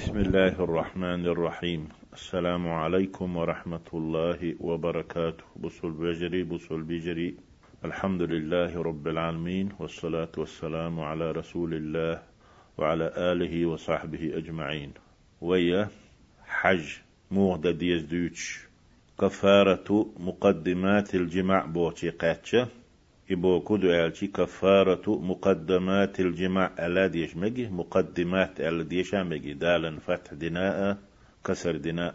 بسم الله الرحمن الرحيم. السلام عليكم ورحمة الله وبركاته. بصل بجري بصل بجري. الحمد لله رب العالمين والصلاة والسلام على رسول الله وعلى آله وصحبه أجمعين. ويا حج موغدا ديز دوتش كفارة مقدمات الجماع بوتي قاتشة. إبو كدو ألشي كفارة مقدمات الجماع ألا ديش مجي مقدمات ألا ديش مجي دالا فتح دناء كسر دناء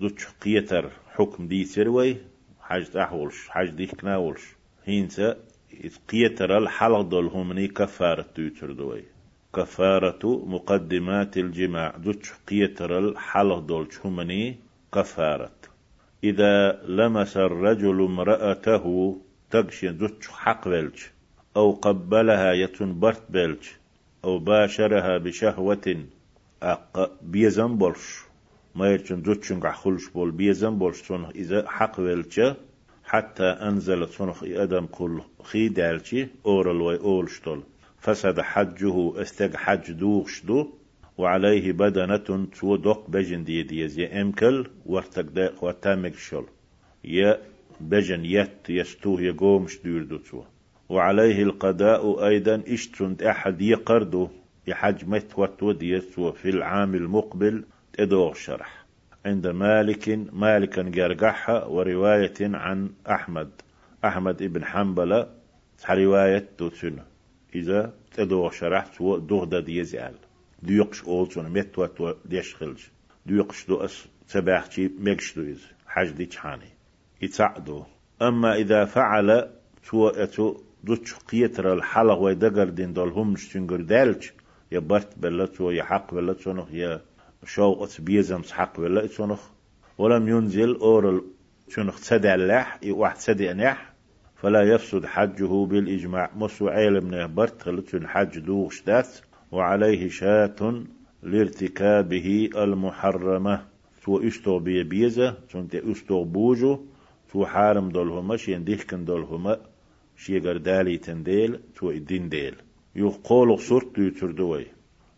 دوتش قيتر حكم دي سروي حاج تحولش حاج ديك كناولش. هينسا قيتر الحلق دول همني كفارة توتر دوي. كفارة مقدمات الجماع. دوتش قيتر الحلق دول همني كفارة. إذا لمس الرجل امرأته تقشي دوتش حق بلج أو قبلها يتن برت بلج أو باشرها بشهوة أق بيزن بولش. ما يرچن دوتشن خلش بول بيزن بولش صنخ إذا حق بلج حتى أنزل صنخ أدم كل خي دالشي أورل وي أولشتول فسد حجه استق حج دوغش دو وعليه بدنة تو دوق بجن دي ديز يا إمكل ورتق داق وتامك شل. يا بجن يت يستوه يقومش ديردو وعليه القضاء أيضا إشترند أحد يقردو يحج مت وتود يسوى في العام المقبل تدوغ شرح. عند مالك مالكا جرجحها ورواية عن أحمد أحمد ابن حنبل رواية توتسنة إذا تدوغ شرح سوى دوغ ديزال ديقش أولسون مت وتو ديشخلج ديقش دو أس تباحتي مكش دو إز حج دي تحاني يتعدو أما إذا فعل تو أتو دوتش قيتر الحلق ويدقر دين دول هم شتنقر دالج يبرت بلتو يحق بلتو نخ يا شو بيزم سحق بلتو نخ ولم ينزل أورل شنخ تسدع اللح واحد سدع نح فلا يفسد حجه بالإجماع. مسو عيل من برت خلتشن حج دوغ شدات وعليه شاة لارتكابه المحرمة. تو إشتو بي بيزة تنت إشتو بوجو تو حارم دولهما شين ديكن دولهما شي دالي تنديل تو الدين ديل يقول صورت يتردوي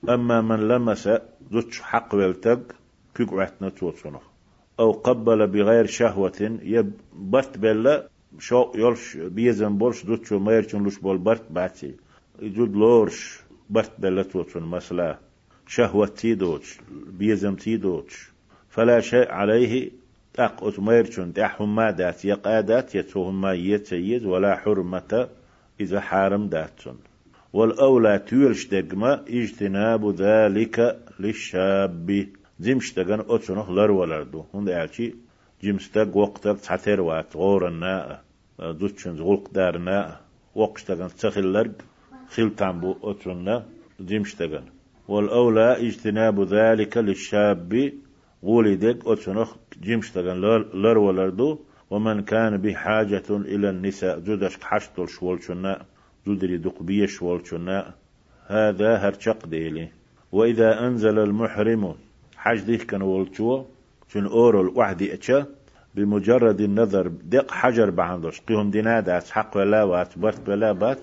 أما من لمس دوتش حق والتق كيقعتنا توصنه أو قبل بغير شهوة يب برت بلا شو يلش بيزن بولش دوتشو ما يرچن لش بول برت باتي يجود لورش برت بلا توصن مثلا شهوة تيدوتش بيزم تيدوتش فلا شيء عليه تق أتميرشن تحهم ما دات يقادات يتوهم ما يتسيد ولا حرمة إذا حارم داتسن والأولى تيلش دقما اجتناب ذلك للشاب. زمش دقن أتسنخ لر ولردو هند أعشي جمستق وقتك تعتر وات غور الناء دوتشن زغلق دار ناء وقش دقن تخل لرق خيل تنبو أتسننا زمش دقن. والأولى اجتناب ذلك للشاب. ولدك أتسنخ جيمش تغن لر ولردو ومن كان بحاجة إلى النساء جدش حشتل شوالشنا جدري دقبية شوالشنا هذا هرشق ديلي. وإذا أنزل المحرم حج ديك كان ولشو شن أورل وحدي أتشا بمجرد النظر دق حجر بعندش قيهم ديناد حق ولا وات برت ولا بات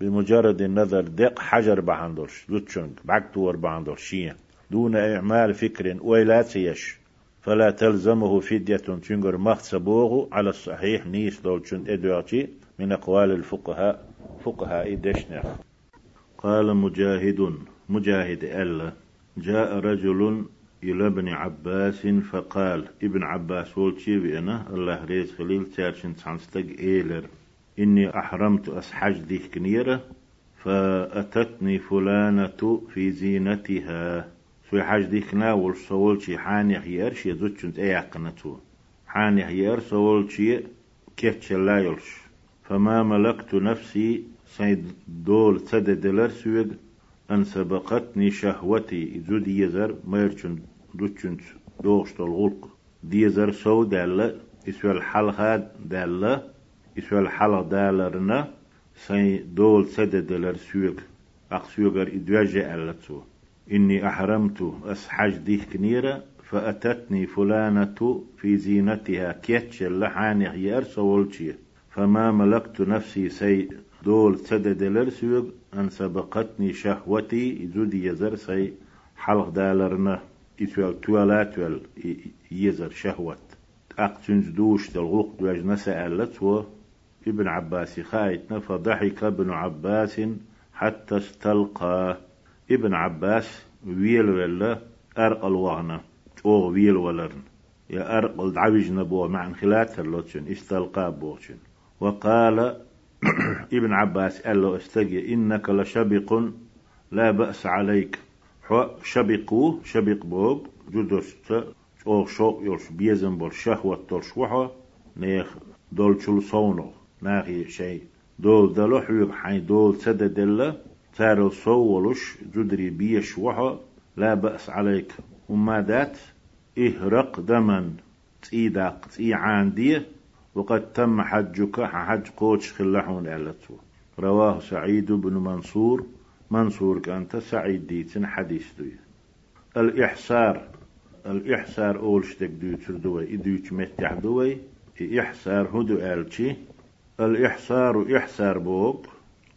بمجرد النظر دق حجر بعندش لتشنك بعد تور بعندش شيء دون إعمال فكر ولا تيش فلا تلزمه فدية تنجر مخصبوه على الصحيح نيس دولشن إدواتي من أقوال الفقهاء فقهاء دشنخ. قال مجاهد مجاهد ألا جاء رجل إلى ابن عباس فقال ابن عباس ولتشي بأنا الله ريز خليل تارشن تعنستق إيلر. إني أحرمت أسحج ديك كنيرة فأتتني فلانة في زينتها. سوي حاج ديك ناول سوول شي حاني خيار شي زوج شنت اي عقنتو حاني خيار سوول شي كيف لا يلش. فما ملكت نفسي سيد دول سدد لرسويق أن سبقتني شهوتي. إذو ديزر ميرشن دوتشن دوغشت الغلق ديزر سو دالة إسوى الحلقة دالة إسوى الحلقة دالرنا سي دول سدد لرسويق أقسويقر إدواجة ألتو. إني أحرمت أسحج ديك كنيرة فأتتني فلانة في زينتها كيتش اللحاني غيار سولتشي. فما ملكت نفسي سي دول سدد لرسوغ أن سبقتني شهوتي زودي يزر سي حلق دالرنا إتوال توالات وال يزر شهوة أقتنز دوش دلغوق دواج نسألت و ابن عباس خايتنا فضحك ابن عباس حتى استلقى. ابن عباس ويل ولا أرقل وغنا أو ويل ولرن يا أرقل دعوج نبوه مع خلات اللوتشن استلقى بوشن وقال ابن عباس قال له استجي إنك لشبق لا بأس عليك شبقو شبق بوغ جدوست أو شو يلش بيزن بول شهوة شوحة نيخ دول شل صونو ناغي شيء دول دلو حيوب حين دول سد دلة تارل صولش جدري بيش وحا لا بأس عليك. وما دات إهرق دما تيداق تي عاندية وقد تم حجك حج قوتش خلحون ألتو رواه سعيد بن منصور. منصور كانت سعيد ديتن حديث دوي الإحسار. الإحسار أول شتك دو تردوي إدوش متع دوي. إحسار هدو ألشي الإحسار إحسار بوك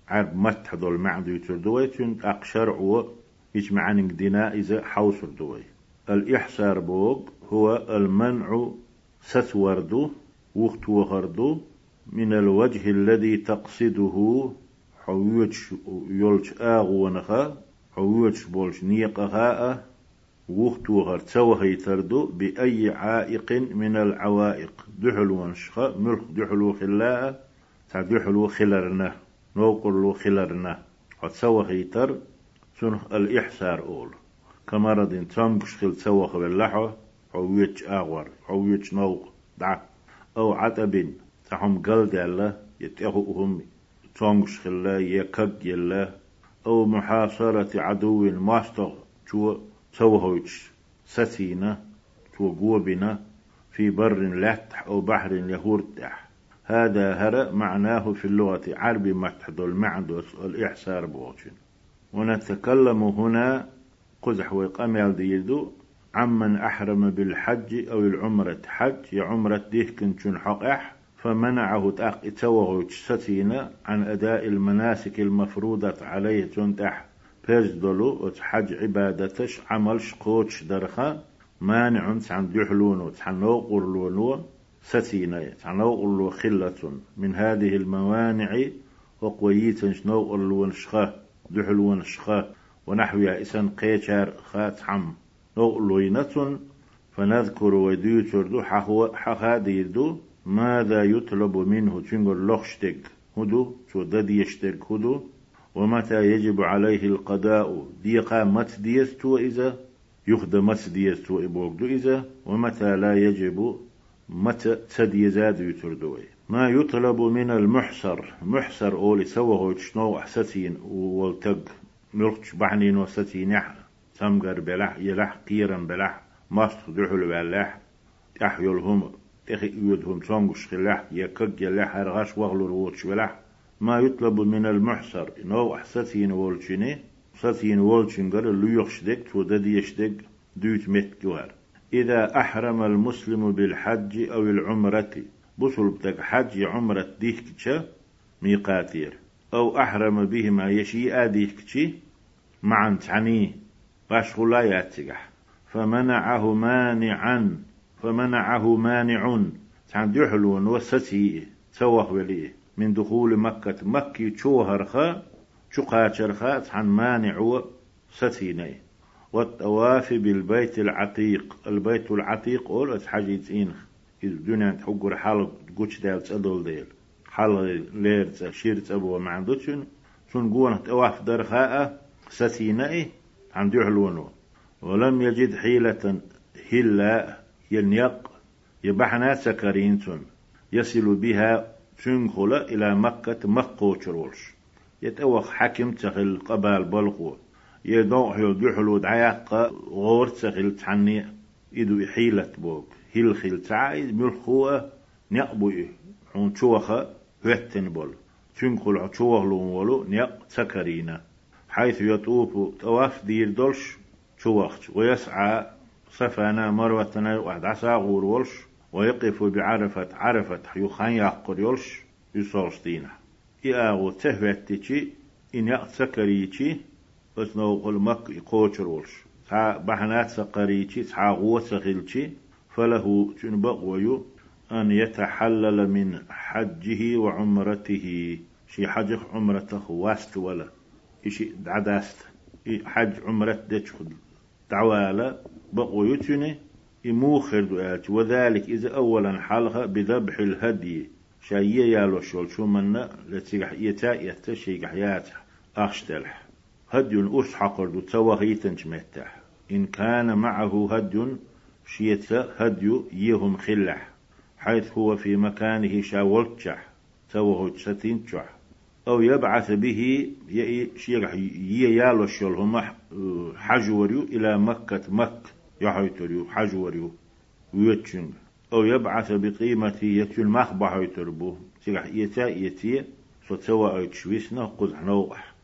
عرب متح دول معدو تردوي تن أقشر و إجمعان دينا إذا حوصر دوي الإحسار بوك هو المنع ستوردو وقت وغردو من الوجه الذي تقصده حويتش يولش آغو ونخا حويتش بولش نيقها وقت وغر توهي تردو بأي عائق من العوائق. دحلو ونشخا ملخ دحلو خلاء تا دحلو خلرنا نوقلو خلرنا. هتسوهي تر سنخ الإحسار أول. كمرض تمكش خل تسوخ باللحو حويتش آغور حويتش نوق دع. أو عتب تحم قلد الله يتأخو أهمي تونغش خلا يكك يلا. أو محاصرة عدو ماستغ شو سوهوش سسينة شو قوبنا في بر لاتح أو بحر يهورتح هذا هرأ معناه في اللغة عربي متحد المعدوس الإحسار بوشن ونتكلم هنا قزح ويقام ديدو عمن أحرم بالحج أو العمرة حج يا عمرة ديه كنتون حقح فمنعه تاق اتوه ستينة عن أداء المناسك المفروضة عليه تنتح بيرزدلو وتحج عبادتش عمل شقوتش درخا مانع عن دحلون تحنو قرلونو تحنو قرلو خلة من هذه الموانع وقويت شنو قرلون شخا دحلون شخا ونحوها إسن قيشار خات حم. نغلوينة فنذكر وديوتر دو حخا ديدو ماذا يطلب منه تنقل لخشتك؟ هدو شو دديشتك؟ هدو. ومتى يجب عليه القضاء؟ ديقا مت ديستو إذا؟ يخدم مت ديستو إبوكدو إذا؟ ومتى لا يجب متى تدي زاد يتردوي ما يطلب من المحصر محصر أولي سوه شنو أحسسين والتق ملقش بحنين وستين يح سمقر بلح يلح قيرا بلح مصر دحل بلح يحيلهم تخي يودهم تونغش خلاح يكك يلاح هرغاش وغلو روتش ولاح ما يطلب من المحصر نو أحسسين وولشيني سسين وولشين قال اللي يخشدك تودد يشدك دوت مت جوار. إذا أحرم المسلم بالحج أو العمرة بصل بتك حج عمرة ديكتشا ميقاتير. أو أحرم بهما يشي آديكتشي معا تعني باش غلايات فمنعه مانعا فمنعه مانع تان دحلون وستي توه وليه من دخول مكة مكي تشوهر خا شقاتر خا تان مانع ستيني والطواف بالبيت العتيق. البيت العتيق أول حاجة إنخ إذ دنيا تحقر حلق قوش دال تدل ديل. حلق لير شير تبو ما عندوشن سن قونا طواف درخاء ستيني عم دحلونه ولم يجد حيلة هلا ينيق يبحنا سكرينتون يصل بها تنخل إلى مكة مكة شرولش. يتوخ حكم تخل قبال بلقو يدوح يدحلو دعيق غور تخل تعني إدو حيلة بوك. هيل خيل تعايد ملخوة نقبو حون شوخة هوتن بول. تنخل شوخ لون ولو نيق سكرينة حيث يطوف طواف دير دولش شوخت ويسعى صفانا مروتنا واحد عسى غور ولش. ويقف بعرفة عرفة يخان يقر يولش يصوص دينا. إياغو تهوتتي إن يأتسكريتي أسنو قل مك يقوشر ولش بحنات سقريتي تا غوة سخيلتي فله تنبق ويو أن يتحلل من حجه وعمرته. شي حج عمرته واست ولا؟ إشي دعداست حج عمرت دتشخد دعوالا بقوا يتني يموخر دعات وذلك إذا أولا حالها بذبح الهدي. شاية يالو شول شو منا لتيجح يتا شيجح ياتا. أخشتلح. هدي أس حقر دو توهي تنجمتح إن كان معه هدي شيتا هدي يهم خلح حيث هو في مكانه شاولتشح توهج ستينتشح أو يبعث به شيخ يالو الشل هم حجوريو إلى مكة مكة يحيتريو حجوريو ويتشنغ. أو يبعث بقيمة يتل مخبح يتربو شيخ يتا يتي ستوى أيتشويسنا قد نوح.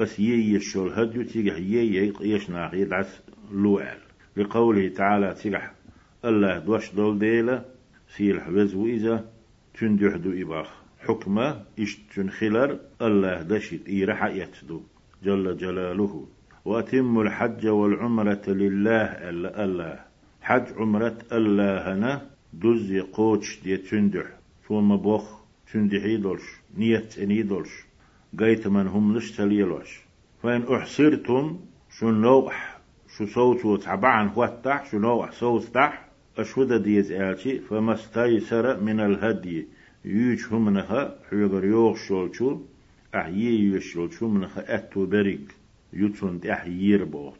بس يي الشل هديو تيجح يي يشنا يدعس لوعل. لقوله تعالى تيجح الله دوش دول ديلا سيلح وزو إذا تندحدو إباخ. حكمة إشتن خلر الله دشت إيرح يتدو جل جلاله. وأتم الحج والعمرة لله ألا الله. حج عمرة الله هنا دز قوتش دي تندح ثم بوخ تندحي دولش نيت اني دولش قيت من هم نشتليلوش فإن أحصرتم شو نوح شو صوتو تعبعن هوتح شو نوح صوت تح أشود ديز آلشي فما استيسر من الهدي. يوش همنها حيغر يوغ شولشو أحيي يوش شولشو منها أتو بريق يتون تح يربو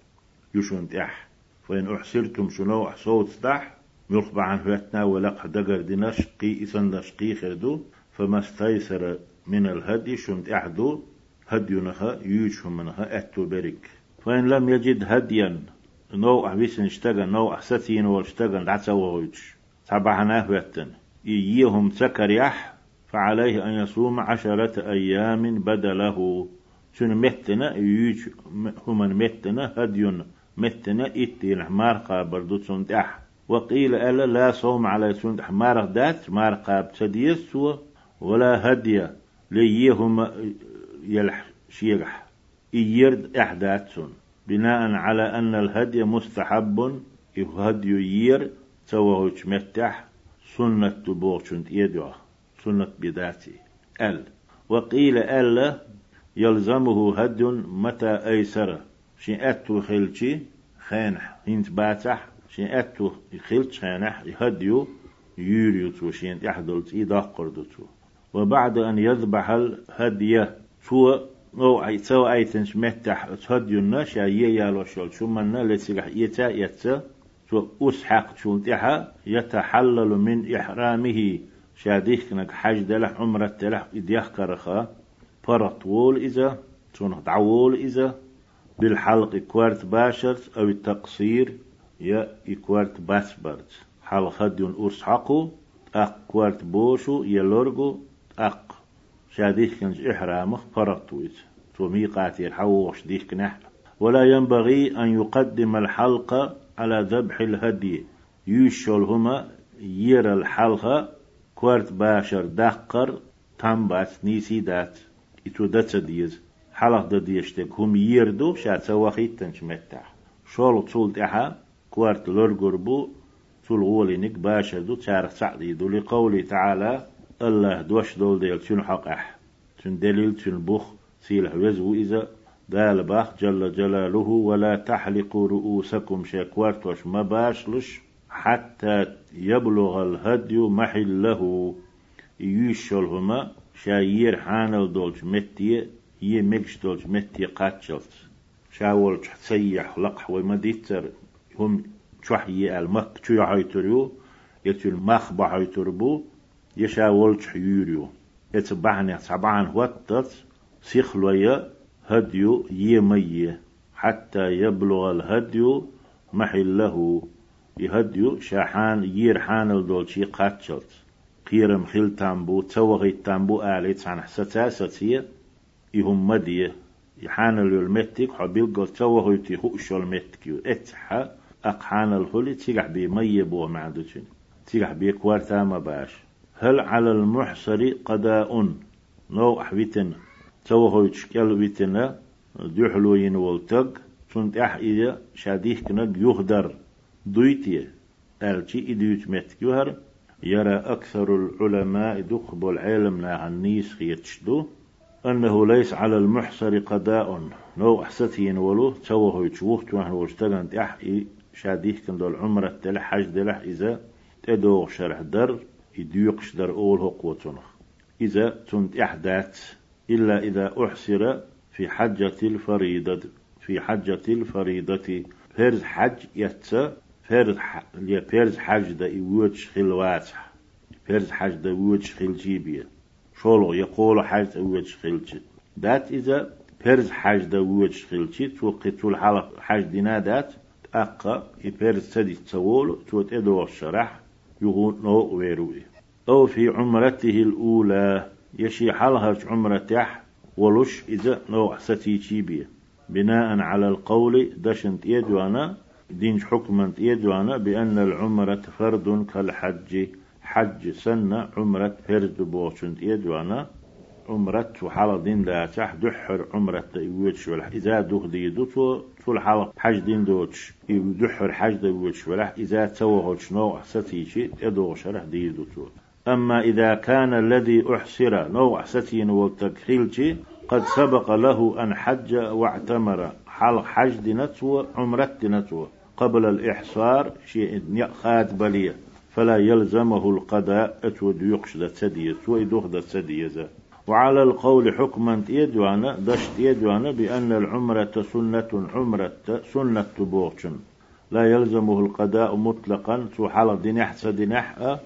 يشون تح. فإن أحسرتم شنو صوت تح يخبع عن هوتنا ولق دقر دي نشقي إسان نشقي خردو. فما استيسر من الهدي شنت أحدو هديونها يوش همنها أتو بريق فإن لم يجد هديا نوع بيسن اشتغل نوع ستين واشتغل دعسا وهوش تبعنا هوتن إيهم سكريح فعليه أن يصوم عشرة أيام بدله. شن متنا يوج هم متنا هديون متنا إتين مارقا بردو سنتح وقيل ألا لا صوم على سنتح مارق دات مارقا بتديس ولا هدية. ليهم يلح شيرح. يرد إحداث. بناء على أن الهدي مستحب. يهدي يير توهج متح سنة بوغشنت يدعو سنة بداتي. ال. وقيل ألا يلزمه هد متى أيسر. شين أتو خلشي. خانح. هنت باتح. شين أتو خلش خانح. يهديو يوريو تو شين يحدلت إيدا قردتو. وبعد أن يذبح الهدي تو أو أي تو أي تنش متح تهديو الناش يا يالو شول. شو منا لتسيح يتا يتا أسحق شونتها يتحلل من إحرامه. شاديك كنك حج دلح عمرة دلح إديخ كرخا فرط وول إذا تون تعول إذا بالحلق كوارت باشرت أو التقصير يا إكوارت باسبرت. حال خديون أرس حقو أق كوارت بوشو يلورغو أق. شاديك كنج إحرامه فرط ويز تو ميقاتي الحوش ديك نحن ولا ينبغي أن يقدم الحلقة على ذبح الهدي. يشول هما ير الحلقة كورت باشر دقر تم باس نيسي دات. إتو دات ديز. حلق دا ديشتك هم يردو شات سواخيت تنش متع شول تصول تحا كورت لرقربو تول غولينك باشر دو تارخ سعديدو لقوله تعالى الله دوش دول ديل تن حقح تن دليل تن بخ سيلح وزو إذا دال باخ جل جلاله ولا تحلقوا رؤوسكم شكوارتوش ما باشلش حتى يبلغ الهدي محله. يشلهما شاير حانل دولج متي يمكش دولج متي قاتشلت. شاول تسيح لقح ومديتر هم شوحي المك شو يعيتريو يتل مخ بعيتربو يشاول تحيوريو يتبعني سبعان وقتت سيخلويا هديو يمي حتى يبلغ الهدي محله يهديو شاحان يرحان الدول شي قاتشلت. قيرم خيل تامبو توغي تامبو آلي تسان حستا ستية يهم مدية. يحان المتك حبيل قل توغي تيهو شو المتك إتحا أقحان الهولي تيقح بي مي بو معدوشن تيقح بي كوارتا ما باش. هل على المحصر قداء؟ نو أحويتن توهويتش كل بيتنا. دحلو ينولتق. تنت أح إذا شاديه كنك يهدر. دويتي. ألتي إديوت متك يهر. يرى أكثر العلماء دخب العلم لا عن نيس خيرتشدو أنه ليس على المحصر قضاء نو أحستين ولو توه يتشوه توه واشتغن تحقي شاديه كن دول عمرة تلح دلح إذا تدوغ شرح در. يديوقش در أول هقوتنخ إذا تنت إحدات إلا إذا أحصر في حجة الفريضة في حجة الفريضة. فرز حج يتسا فرز فرز حج دا يوتش خلوات فرز حج دا يوتش خل جيبية. شولو يقول حاج أوج خلتي دات إذا فرز حاج دا وج خلتي توقي تول حلق حاج دينا دات أقا يبرز سدي تسول توت إدو الشرح. يغون نو ويروي. أو في عمرته الأولى يشي حلها عمرة تح ولش إذا نو ستي تشيبيه بناء على القول دشنت يدوانا دين حكما يدوانا بأن العمرة فرد كالحج. حج سنة عمرة فرد بوشن يدوانا. عمرة وحال دين لا تح دحر عمرة يوتش ولا إذا دوخ دي دوتو طول حال حج دين دوتش يدحر حج دي ولا إذا توهوش نوع ستيشي يدوغ شرح دي دوتو أما إذا كان الذي أحسر نوع ستين وتكخيلتي قد سبق له أن حج واعتمر. حال حج دينتو عمرة دينتو قبل الإحصار شيء خات بلية. فلا يلزمه القضاء أتود يقشد تسدية ويدوخ تسدية وعلى القول حكما يدوانا دشت يدوانا بأن العمرة سنة عمرة سنة بوغشن. لا يلزمه القضاء مطلقا سو حال دينح سدينح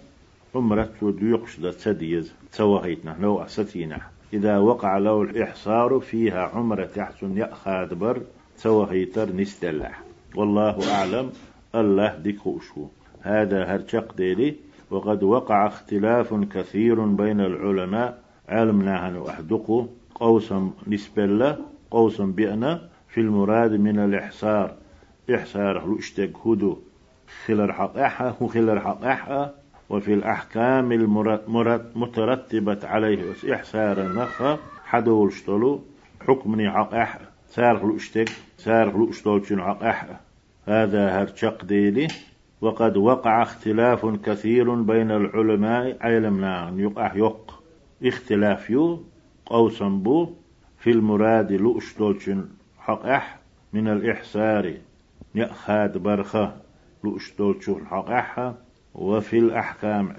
عمرة يقشد تسدية توهيتنا لو أستينا إذا وقع له الإحصار فيها عمرة يحسن يأخذ بر توهيتر نستلح. والله أعلم الله ديكوشو هذا هرشق ديلي. وقد وقع اختلاف كثير بين العلماء علمنا عن أحدقه قوسا نسبة قوسا بأنا. في المراد من الإحصار. إحصار لشتك هدو خلر حقاحة وخلر حقاحة وفي الأحكام المترتبة عليه. إحصار النخة حدول شتلو حكمني حقاحة سارغ لشتك سارغ لشتول حقاحة هذا هرشق ديلي وقد وقع اختلاف كثير بين العلماء. علمنا يقع يق. اختلاف يو قوسا بو في المراد لؤشتولشن حق أح من الإحسار يأخاد برخة لؤشتولشن حق أح وفي الأحكام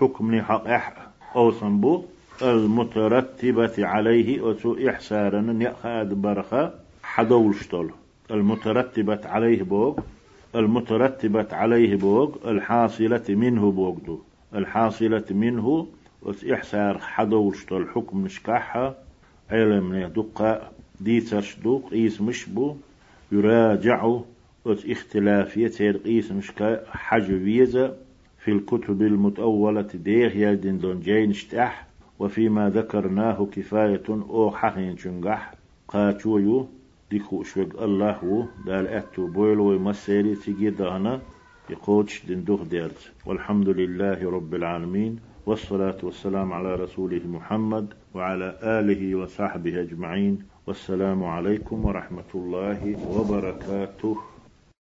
حكم حق أح قوسا بو المترتبة عليه وتو إحسارا يأخاد برخة حدولشتول المترتبة عليه بوك المترتبة عليه بوغ الحاصلة منه بوغدو الحاصلة منه وإحسار حدوش الحكم نشكاحة علم دقة ديترش دوق إيس مشبو يراجع إختلافية قيس مشكا حجويزة في الكتب المتأولة دير يدين دون جين اشتاح وفيما ذكرناه كفاية أو حقين شنقح قاتويو ديكو شوق الله و دال أتو بويل ومسيري تيجي دانا يقوتش دين دوخ ديرت. والحمد لله رب العالمين. والصلاة والسلام على رسوله محمد وعلى آله وصحبه أجمعين. والسلام عليكم ورحمة الله وبركاته.